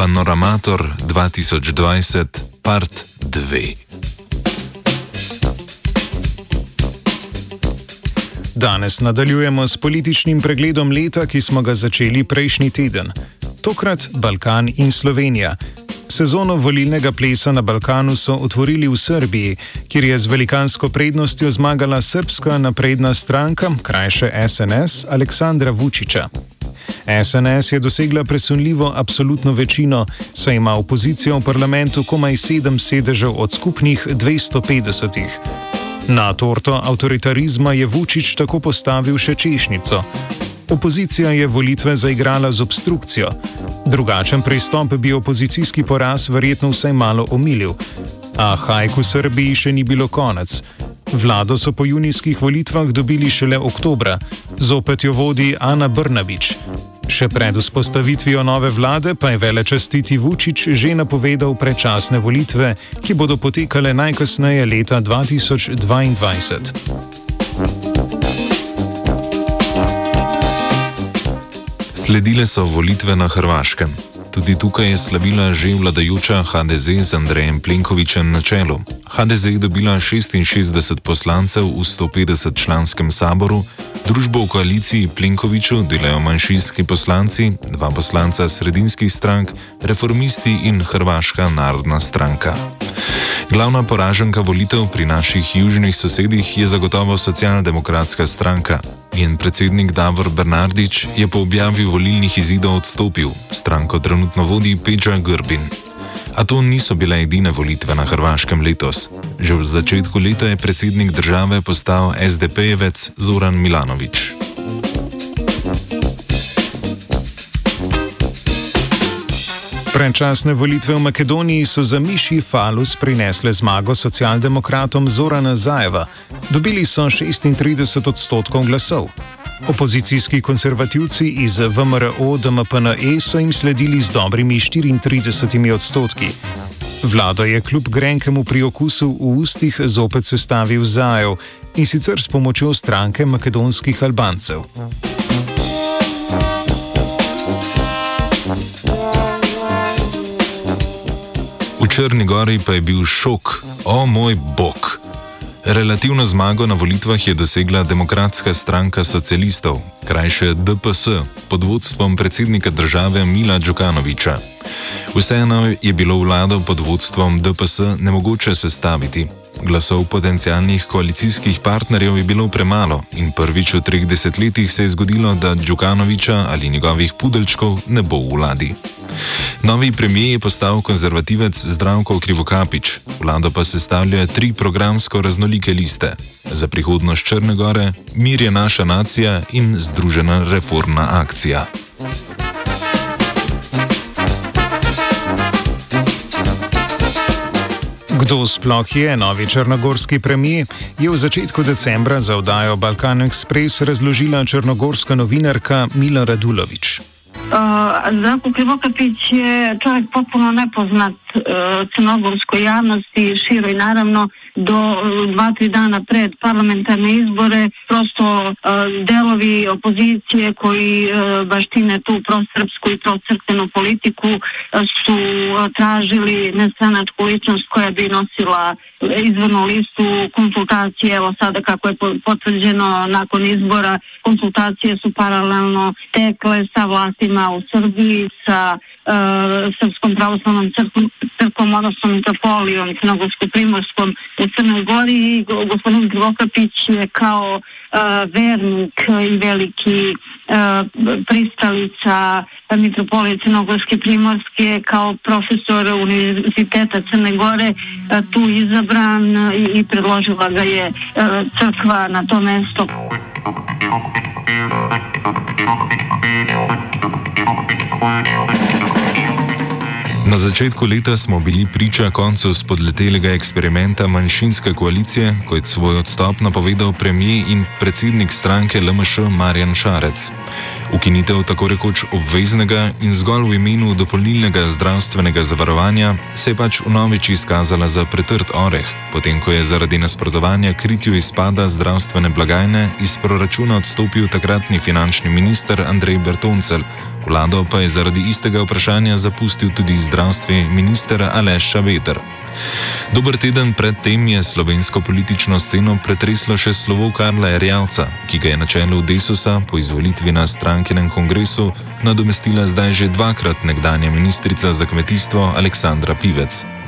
Panoramator 2020, part 2. Danes nadaljujemo s političnim pregledom leta, ki smo ga začeli prejšnji teden. Tokrat Balkan in Slovenija. Sezono volilnega plesa na Balkanu so otvorili v Srbiji, kjer je z velikansko prednostjo zmagala srpska napredna stranka, krajše SNS, Aleksandra Vučiča. SNS je dosegla presunljivo absolutno večino, saj ima opozicija v parlamentu komaj sedem sedežev od skupnih 250. Na torto avtoritarizma je Vučić tako postavil še češnico. Opozicija je volitve zaigrala z obstrukcijo. Drugačen pristop bi opozicijski poraz verjetno vsaj malo omilil. A hajku Srbiji še ni bilo konec. Vlado so po junijskih volitvah dobili šele oktobra, zopet jo vodi Ana Brnabič. Še pred vzpostavitvijo nove vlade pa je velečastiti Vučić že napovedal predčasne volitve, ki bodo potekale najkasneje leta 2022. Sledile so volitve na Hrvaškem. Tudi tukaj je slavila že vladajoča HDZ z Andrejem Plenkovičem na čelu. HDZ je dobila 66 poslancev v 150 članskem saboru, družbo v koaliciji Plenkoviču delajo manjšinski poslanci, dva poslanca sredinskih strank, reformisti in Hrvaška narodna stranka. Glavna poraženka volitev pri naših južnih sosedih je zagotovo socialdemokratska stranka. Njen predsednik Davor Bernardič je po objavi volilnih izidov odstopil, stranko trenutno vodi Peđa Grbin. A to niso bile edine volitve na Hrvaškem letos. Že v začetku leta je predsednik države postal SDP-jevec Zoran Milanovič. Predčasne volitve v Makedoniji so za Miši Falus prinesle zmago socialdemokratom Zorana Zajeva. Dobili so 36 odstotkov glasov. Opozicijski konservativci iz VMRO DMPNE so jim sledili z dobrimi 34 odstotki. Vlado je kljub grenkemu priokusu v ustih zopet sestavil Zajev in sicer s pomočjo stranke makedonskih Albancev. V Črni gori pa je bil šok, o moj bog. Relativno zmago na volitvah je dosegla Demokratska stranka socialistov, krajše DPS, pod vodstvom predsednika države Mila Djukanoviča. Vseeno je bilo vlado pod vodstvom DPS nemogoče sestaviti. Glasov potencijalnih koalicijskih partnerjev je bilo premalo in prvič v treh desetletjih se je zgodilo, da Djukanoviča ali njegovih pudelčkov ne bo v vladi. Novi premijer je postal konzervativec Zdravko Krivokapič, vlado pa sestavljajo tri programsko raznolike liste: za prihodnost Črne Gore, Mir je naša nacija in Združena reformna akcija. Kdo sploh je novi črnogorski premijer, je v začetku decembra za oddajo Balkan Express razložila črnogorska novinarka Mila Radulovič. Zdravko Krivokapić je čovjek potpuno nepoznat uh, crnogorskoj javnosti, široj naravno, do eh, dva, tri dana pred parlamentarne izbore prosto uh, delovi opozicije koji uh, baštine tu prosrpsku i procrkvenu politiku su tražili nestranačku ličnost koja bi nosila izvornu listu konsultacije, evo sada kako je potvrđeno nakon izbora, konsultacije su paralelno tekle sa vlastima u Srbiji, sa Srpskom pravoslavnom crkvom, crkvom odnosno mitropolijom Crnogorsko-Primorskom u Crnoj Gori i gospodin Krivokapić je kao uh, vernik i veliki uh, pristalica mitropolije Crnogorske Primorske kao profesor Univerziteta Crne Gore tu izabran i, predložila ga je crkva na to mesto. Na začetku leta smo bili priča koncu spodletelega eksperimenta manjšinske koalicije, ko je svoj odstop napovedal premijer in predsednik stranke LMŠ Marjan Šarec. Ukinitev tako rekoč obveznega in zgolj v imenu dopolnilnega zdravstvenega zavarovanja se je pač vnovič izkazala za pretrd oreh, potem ko je zaradi nasprotovanja kritju izpada zdravstvene blagajne iz proračuna odstopil takratni finančni minister Andrej Bertoncel. Vlado pa je zaradi istega vprašanja zapustil tudi zdravstveni minister Aleš Šaveter. Dober teden predtem je slovensko politično sceno pretreslo še slovo Karla Erjavca, ki ga je na čelu Desusa po izvolitvi na strankinem kongresu nadomestila zdaj že dvakrat nekdanja ministrica za kmetijstvo Aleksandra Pivec.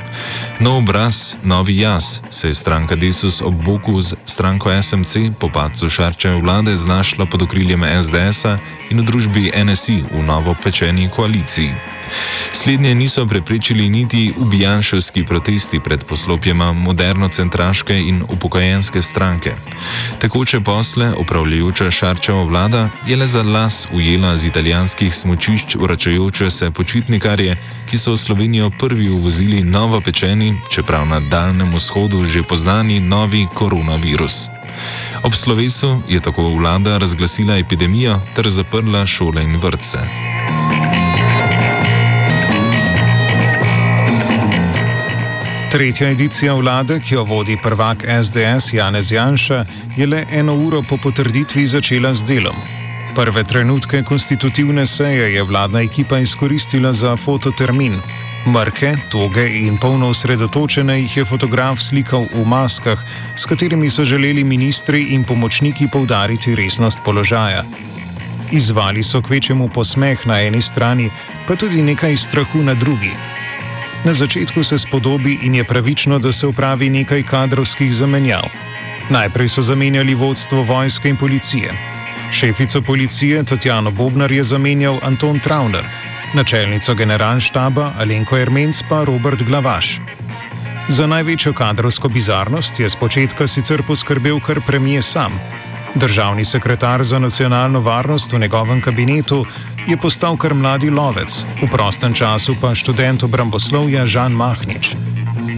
Nov obraz, novi jaz, se je stranka Desus ob boku z stranko SMC po padcu Šarčeve vlade znašla pod okriljem SDS-a in v družbi NSI v novo pečeni koaliciji. Slednje niso preprečili niti ubijanševski protesti pred poslopjema moderno-centraške in upokojenske stranke. Tekoče posle, upravljajoča Šarčeva vlada, je le za las ujela z italijanskih smočišč vračajoče se počitnikarje, ki so v Slovenijo prvi uvozili novo pečeni, čeprav na Daljnem vzhodu že poznani novi koronavirus. Ob slovesu je tako vlada razglasila epidemijo ter zaprla šole in vrtce. Tretja edicija vlade, ki jo vodi prvak SDS Janez Janša, je le eno uro po potrditvi začela z delom. Prve trenutke konstitutivne seje je vladna ekipa izkoristila za fototermin. Mrke, toge in polno osredotočene jih je fotograf slikal v maskah, s katerimi so želeli ministri in pomočniki poudariti resnost položaja. Izvali so kvečemu posmeh na eni strani, pa tudi nekaj strahu na drugi. Na začetku se spodobi in je pravično, da se upravi nekaj kadrovskih zamenjav. Najprej so zamenjali vodstvo vojske in policije. Šefico policije Tatjano Bobnar je zamenjal Anton Trauner, načelnico generalštaba Alenko Ermenc pa Robert Glavaš. Za največjo kadrovsko bizarnost je spočetka sicer poskrbel kar premije sam. Državni sekretar za nacionalno varnost v njegovem kabinetu je postal kar mladi lovec, v prostem času pa študent obramboslovja Žan Mahnič.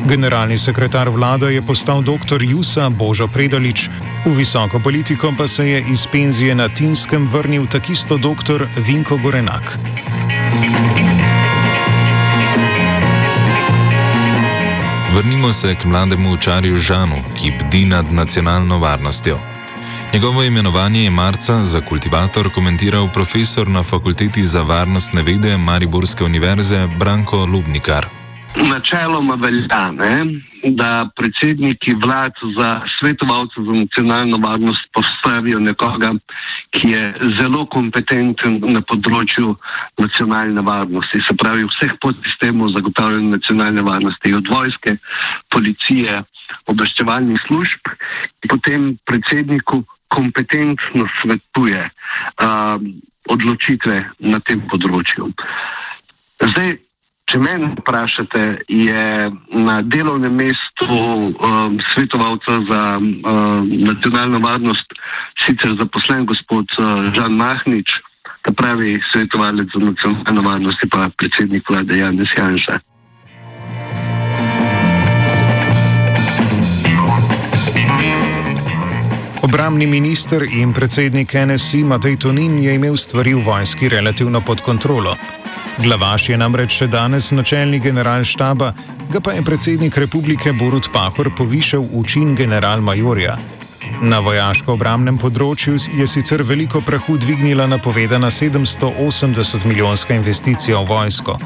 Generalni sekretar vlade je postal dr. Jusa Božo Predalič, v visoko politiko pa se je iz penzije na Tinskem vrnil takisto dr. Vinko Gorenak. Vrnimo se k mlademu učarju Žanu, ki bdi nad nacionalno varnostjo. Njegovo imenovanje je marca za kultivator komentiral profesor na fakulteti za varnostne vede Mariborske univerze Branko Lubnikar. Načeloma velja, ne, da predsedniki vlad za svetovalce za nacionalno varnost postavijo nekoga, ki je zelo kompetenten na področju nacionalne varnosti, se pravi vseh podsistemov zagotavljanja nacionalne varnosti, od vojske, policije, obveščevalnih služb, in potem predsedniku kompetentno svetuje uh, odločitve na tem področju. Zdaj, če meni vprašate, je na delovnem mestu um, svetovalca za um, nacionalno varnost sicer zaposlen gospod uh, Žan Mahnič, ta pravi svetovalec za nacionalno varnost, pa predsednik vlade Janez Janša. Obramni minister in predsednik NSI Matej Tonin je imel stvari v vojski relativno pod kontrolo. Glavaš je namreč še danes načelnik generalštaba, ga pa je predsednik republike Borut Pahor povišal v čin generalmajorja. Na vojaško-obramnem področju je sicer veliko prahu dvignila napovedana 780 milijonska investicija v vojsko.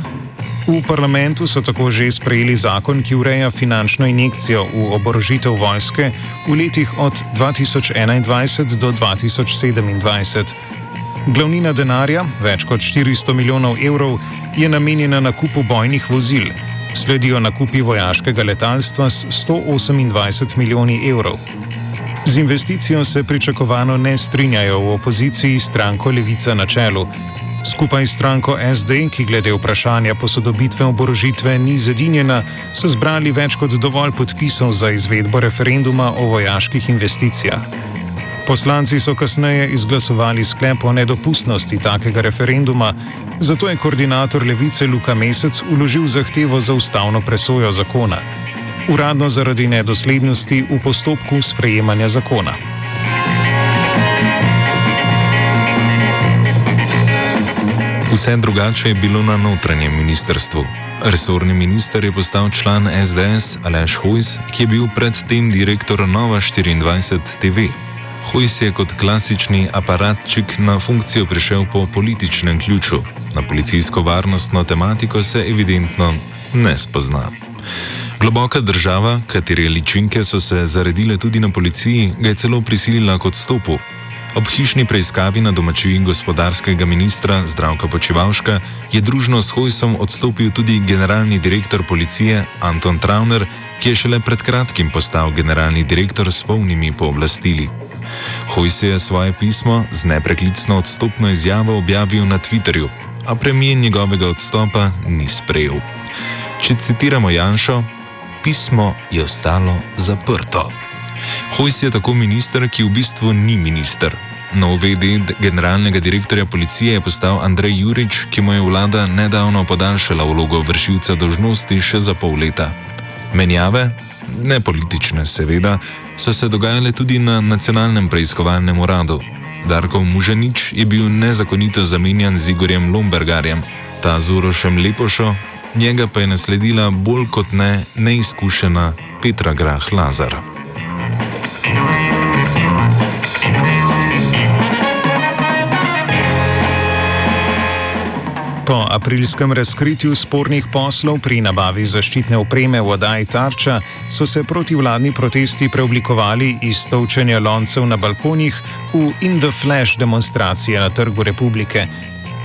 V parlamentu so tako že sprejeli zakon, ki ureja finančno injekcijo v oborožitev vojske v letih od 2021 do 2027. Glavnina denarja, več kot 400 milijonov evrov, je namenjena nakupu bojnih vozil. Sledijo nakupi vojaškega letalstva s 128 milijoni evrov. Z investicijo se pričakovano ne strinjajo v opoziciji stranko Levica na čelu. Skupaj s stranko SD, ki glede vprašanja posodobitve oborožitve ni zedinjena, so zbrali več kot dovolj podpisov za izvedbo referenduma o vojaških investicijah. Poslanci so kasneje izglasovali sklep o nedopustnosti takega referenduma, zato je koordinator levice Luka Mesec uložil zahtevo za ustavno presojo zakona. Uradno zaradi nedoslednosti v postopku sprejemanja zakona. Vse drugače je bilo na notranjem ministrstvu. Resorni minister je postal član SDS Aleš Hojs, ki je bil predtem direktor Nova 24 TV. Hojs je kot klasični aparatčik na funkcijo prišel po političnem ključu. Na policijsko varnostno tematiko se evidentno ne spozna. Globoka država, katere ličinke so se zaredile tudi na policiji, ga je celo prisilila k odstopu. Ob hišni preiskavi na domačiji gospodarskega ministra Zdravka Počivalška je družno s Hojsom odstopil tudi generalni direktor policije Anton Trauner, ki je šele pred kratkim postal generalni direktor s polnimi pooblastili. Hojs je svoje pismo z nepreklicno odstopno izjavo objavil na Twitterju, a premijer njegovega odstopa ni sprejel. Če citiramo Janšo, pismo je ostalo zaprto. Hojs je tako minister, ki v bistvu ni minister. Na UVD generalnega direktorja policije je postal Andrej Jurič, ki mu je vlada nedavno podaljšala vlogo vršilca dožnosti še za pol leta. Menjave, ne politične seveda, so se dogajale tudi na nacionalnem preiskovalnem uradu. Darko Muženič je bil nezakonito zamenjan z Igorjem Lombergarjem, ta z Urošem Lepošo, njega pa je nasledila bolj kot ne neizkušena Petra Grah Lazar. Po aprilskem razkritju spornih poslov pri nabavi zaščitne opreme v oddaji Tarča so se protivladni protesti preoblikovali iz tovčenja loncev na balkonih v In the Flash demonstracije na Trgu Republike.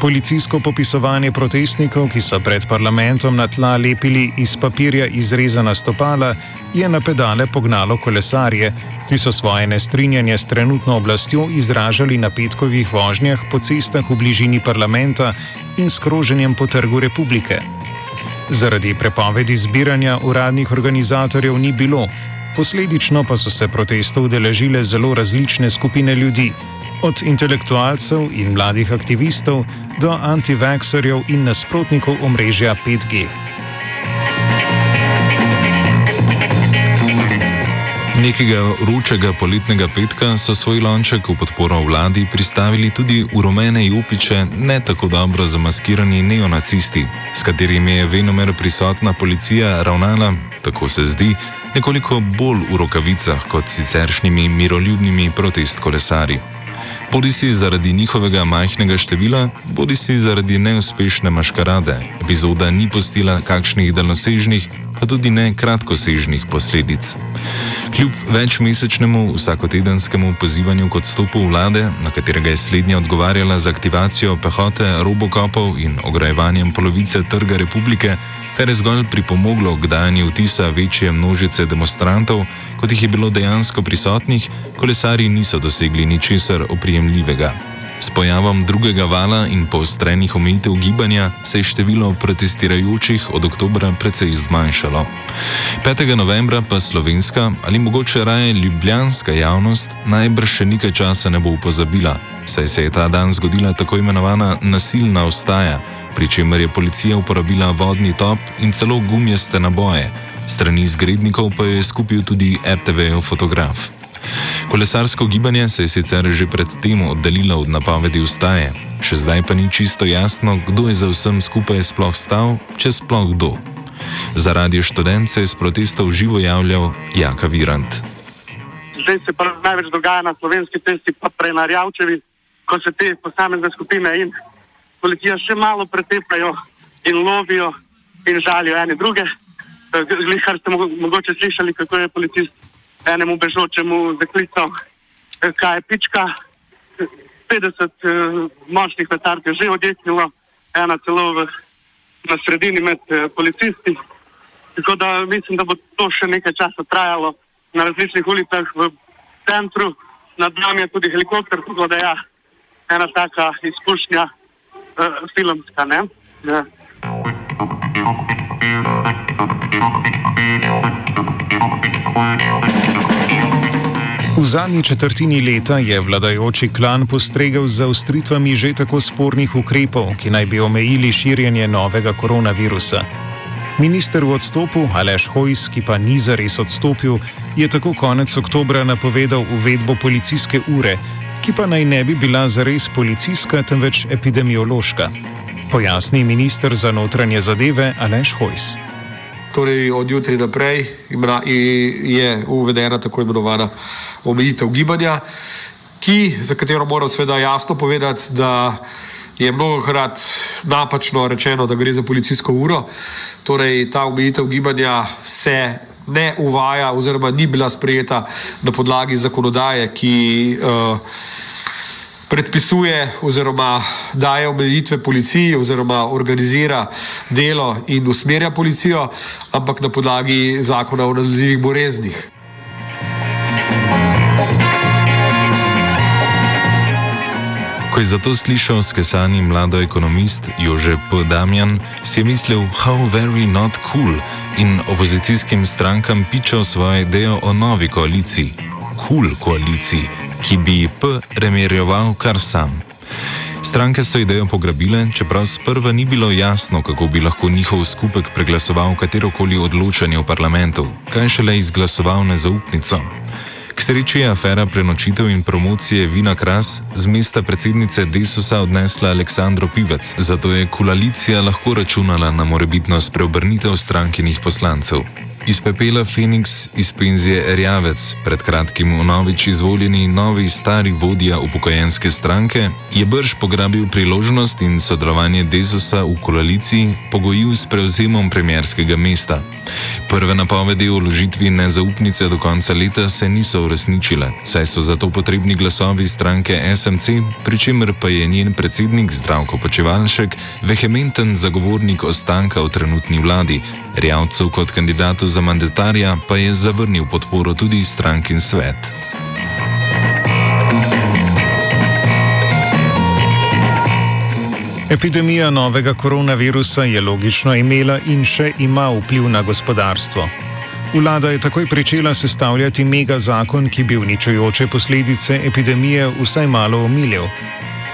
Policijsko popisovanje protestnikov, ki so pred parlamentom na tla lepili iz papirja izrezana stopala, je na pedale pognalo kolesarje, ki so svoje nestrinjanje s trenutno oblastjo izražali na petkovih vožnjah po cestah v bližini parlamenta in s kroženjem po trgu republike. Zaradi prepovedi zbiranja uradnih organizatorjev ni bilo, posledično pa so se protestov udeležile zelo različne skupine ljudi, od intelektualcev in mladih aktivistov do antivakserjev in nasprotnikov omrežja 5G. Nekega vročega poletnega petka so svoj lonček v podporo vladi pristavili tudi v rumene jupiče, ne tako dobro zamaskirani neonacisti, s katerimi je venomer prisotna policija ravnala, tako se zdi, nekoliko bolj v rokavicah kot siceršnjimi miroljubnimi protest kolesari. Bodi si zaradi njihovega majhnega števila, bodi si zaradi neuspešne maškarade, epizoda ni postila kakšnih daljnosežnih, pa tudi ne kratkosežnih posledic. Kljub večmesečnemu vsakotedenskemu pozivanju k odstopu vlade, na katerega je slednja odgovarjala z aktivacijo pehote, robokopov in ograjevanjem polovice trga republike, kar je zgolj pripomoglo k dajanju vtisa večje množice demonstrantov, kot jih je bilo dejansko prisotnih, kolesari niso dosegli ničesar oprijemljivega. S pojavom drugega vala in poostrenih omejitev gibanja se je število protestirajočih od oktobra precej zmanjšalo. 5. novembra pa slovenska ali mogoče raje ljubljanska javnost najbrž še nekaj časa ne bo pozabila, saj se je ta dan zgodila tako imenovana nasilna vstaja, pri čemer je policija uporabila vodni top in celo gumijaste naboje, strani zgrednikov pa je skupil tudi RTV-ov fotograf. Kolesarsko gibanje se je sicer že predtem oddaljilo od napovedi ustaje, še zdaj pa ni čisto jasno, kdo je za vsem skupaj sploh stal, če sploh kdo. Zaradi študence je s protestov živo javljal Jaka Virant. Zdaj se pa največ dogaja na slovenski cesti, pa prej na Rjavčevi, ko se te posamezne skupine in policija še malo pretepajo in lovijo in žalijo ene druge. Glihar ste mogoče slišali, kako je policist enemu bežočemu zaklical, kaj je pička. 50 uh, močnih petard je že odjeknilo, ena celo v, na sredini med uh, policisti. Tako da mislim, da bo to še nekaj časa trajalo na različnih ulicah v centru, nad nami je tudi helikopter, tako da je ja, ena taka izkušnja uh, filmska. Ne? Ja. V zadnji četrtini leta je vladajoči klan postregel z zaustritvami že tako spornih ukrepov, ki naj bi omejili širjenje novega koronavirusa. Minister v odstopu Aleš Hojs, ki pa ni zares odstopil, je tako konec oktobra napovedal uvedbo policijske ure, ki pa naj ne bi bila zares policijska, temveč epidemiološka. Pojasni minister za notranje zadeve Aleš Hojs. Torej, od jutri naprej je uvedena tako imenovana omejitev gibanja, ki, za katero moram seveda jasno povedati, da je mnogo krat napačno rečeno, da gre za policijsko uro. Torej, ta omejitev gibanja se ne uvaja oziroma ni bila sprejeta na podlagi zakonodaje, ki uh, predpisuje oziroma daje omejitve policiji oziroma organizira delo in usmerja policijo, ampak na podlagi zakona o nalezljivih boleznih. Ko je zato slišal skesani mlado ekonomist Jože P. Damjan, si je mislil, how very not cool in opozicijskim strankam pičal svojo idejo o novi koaliciji, cool koaliciji, ki bi P. remerjoval kar sam. Stranke so idejo pograbile, čeprav sprva ni bilo jasno, kako bi lahko njihov skupek preglasoval katerokoli odločanje v parlamentu, kaj šele izglasoval nezaupnico. K sreči je afera prenočitev in promocije Vina Kras z mesta predsednice Desusa odnesla Aleksandro Pivec, zato je koalicija lahko računala na morebitnost preobrnitev strankinih poslancev. Iz pepela Phoenix, iz penzije Erjavec, pred kratkim v novič izvoljeni novi stari vodja upokojenske stranke, je brž pograbil priložnost in sodelovanje Dezusa v koaliciji pogojil s prevzemom premjerskega mesta. Prve napovedi o ložitvi nezaupnice do konca leta se niso uresničile, saj so zato potrebni glasovi stranke SMC, pri čemer pa je njen predsednik Zdravko Počevalšek vehementen zagovornik ostanka v trenutni vladi. Rjavcev kot kandidatu za mandatarja pa je zavrnil podporo tudi strankin svet. Epidemija novega koronavirusa je logično imela in še ima vpliv na gospodarstvo. Vlada je takoj začela sestavljati mega zakon, ki bi uničujoče posledice epidemije vsaj malo omilil.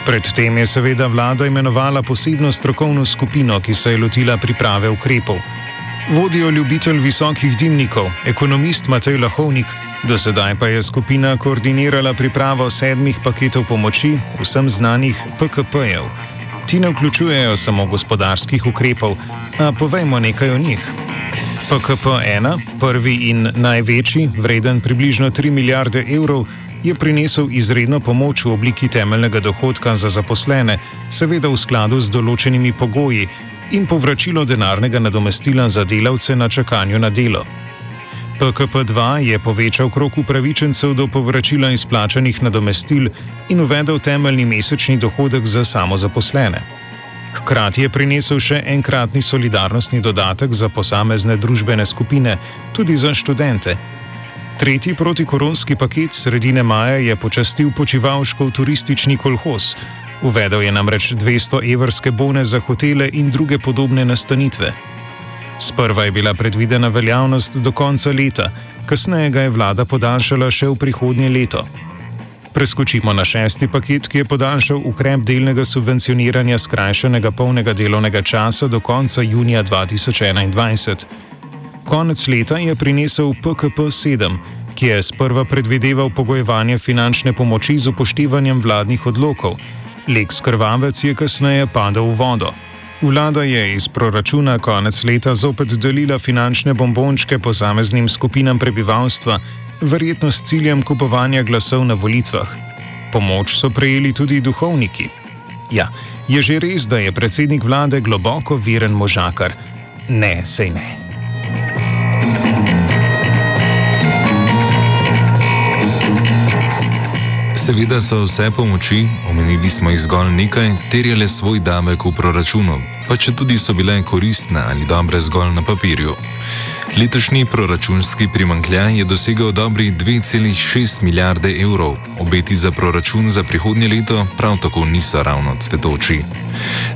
Predtem je seveda vlada imenovala posebno strokovno skupino, ki se je lotila priprave ukrepov. Vodijo ljubitelj visokih dimnikov, ekonomist Matej Lahovnik, do sedaj pa je skupina koordinirala pripravo sedmih paketov pomoči vsem znanih PKP-jev. Ti ne vključujejo samo gospodarskih ukrepov, a povejmo nekaj o njih. PKP-1, prvi in največji, vreden približno 3 milijarde evrov, je prinesel izredno pomoč v obliki temeljnega dohodka za zaposlene, seveda v skladu z določenimi pogoji, in povračilo denarnega nadomestila za delavce na čakanju na delo. PKP-2 je povečal krok upravičencev do povračila izplačanih nadomestil in uvedel temeljni mesečni dohodek za samozaposlene. Hkrati je prinesel še enkratni solidarnostni dodatek za posamezne družbene skupine, tudi za študente. Tretji protikoronski paket sredine maja je počastil počivalškov turistični kolhos. Uvedel je namreč 200 evrske bone za hotele in druge podobne nastanitve. Sprva je bila predvidena veljavnost do konca leta, kasneje ga je vlada podaljšala še v prihodnje leto. Preskočimo na šesti paket, ki je podaljšal ukrep delnega subvencioniranja skrajšanega polnega delovnega časa do konca junija 2021. Konec leta je prinesel PKP 7, ki je sprva predvideval pogojevanje finančne pomoči z upoštevanjem vladnih odlokov. Leks krvavec je kasneje padel v vodo. Vlada je iz proračuna konec leta zopet delila finančne bombončke posameznim skupinam prebivalstva, verjetno s ciljem kupovanja glasov na volitvah. Pomoč so prejeli tudi duhovniki. Ja, je že res, da je predsednik vlade globoko veren možakar. Ne, sej ne. Seveda so vse pomoči, omenili smo jih zgolj nekaj, terjale svoj davek v proračunu, pa če tudi so bile koristne ali dobre zgolj na papirju. Letošnji proračunski primankljaj je dosegel dobrih 2,6 milijarde evrov, obeti za proračun za prihodnje leto prav tako niso ravno cvetoči.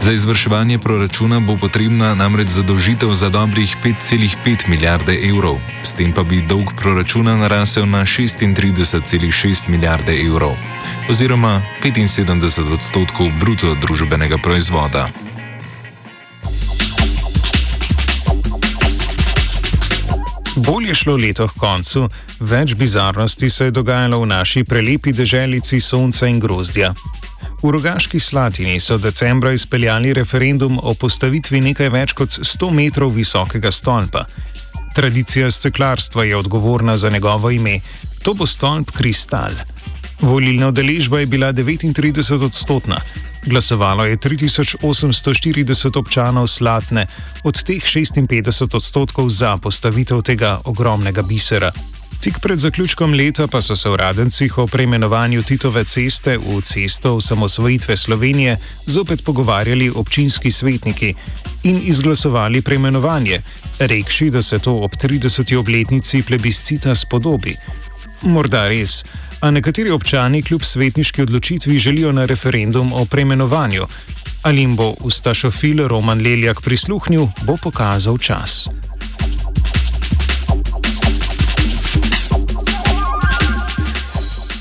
Za izvrševanje proračuna bo potrebna namreč zadolžitev za dobrih 5,5 milijarde evrov, s tem pa bi dolg proračuna narasel na 36,6 milijarde evrov oziroma 75 odstotkov bruto družbenega proizvoda. Bolje je šlo leto k koncu, več bizarnosti se je dogajalo v naši prelepi deželici sonca in grozdja. V Rogaški Slatini so decembra izpeljali referendum o postavitvi nekaj več kot 100 metrov visokega stolpa. Tradicija steklarstva je odgovorna za njegovo ime, to bo stolp Kristal. Volilna udeležba je bila 39 odstotna, glasovalo je 3840 občanov Slatne, od teh 56 odstotkov za postavitev tega ogromnega bisera. Tik pred zaključkom leta pa so se v Radencih o preimenovanju Titove ceste v cesto osamosvojitve Slovenije zopet pogovarjali občinski svetniki in izglasovali preimenovanje, rekši, da se to ob 30. obletnici plebiscita spodobi. Morda res, a nekateri občani kljub svetniški odločitvi želijo na referendum o preimenovanju. Ali jim bo ustašofil Roman Leljak prisluhnil, bo pokazal čas.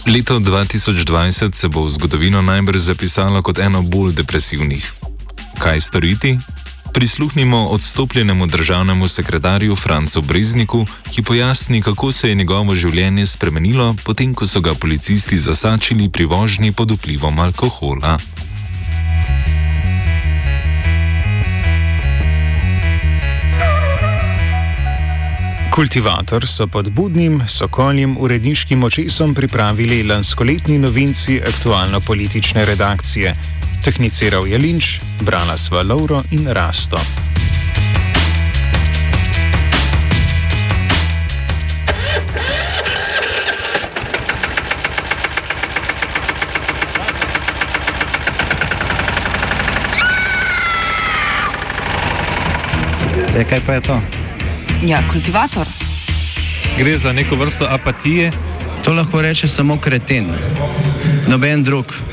Leto 2020 se bo v zgodovino najbrž zapisalo kot eno bolj depresivnih. Kaj storiti? Prisluhnimo odstopljenemu državnemu sekretarju Francu Brezniku, ki pojasni, kako se je njegovo življenje spremenilo, potem ko so ga policisti zasačili pri vožnji pod vplivom alkohola. Kultivator so pod budnim, sokoljim uredniškim očesom pripravili lanskoletni novinci aktualno-politične redakcije. Tehniciral je Linč, brala sva Lauro in Rasto. E, kaj pa je to? Ja, kultivator. Gre za neko vrsto apatije. To lahko reče samo kreten, noben drug.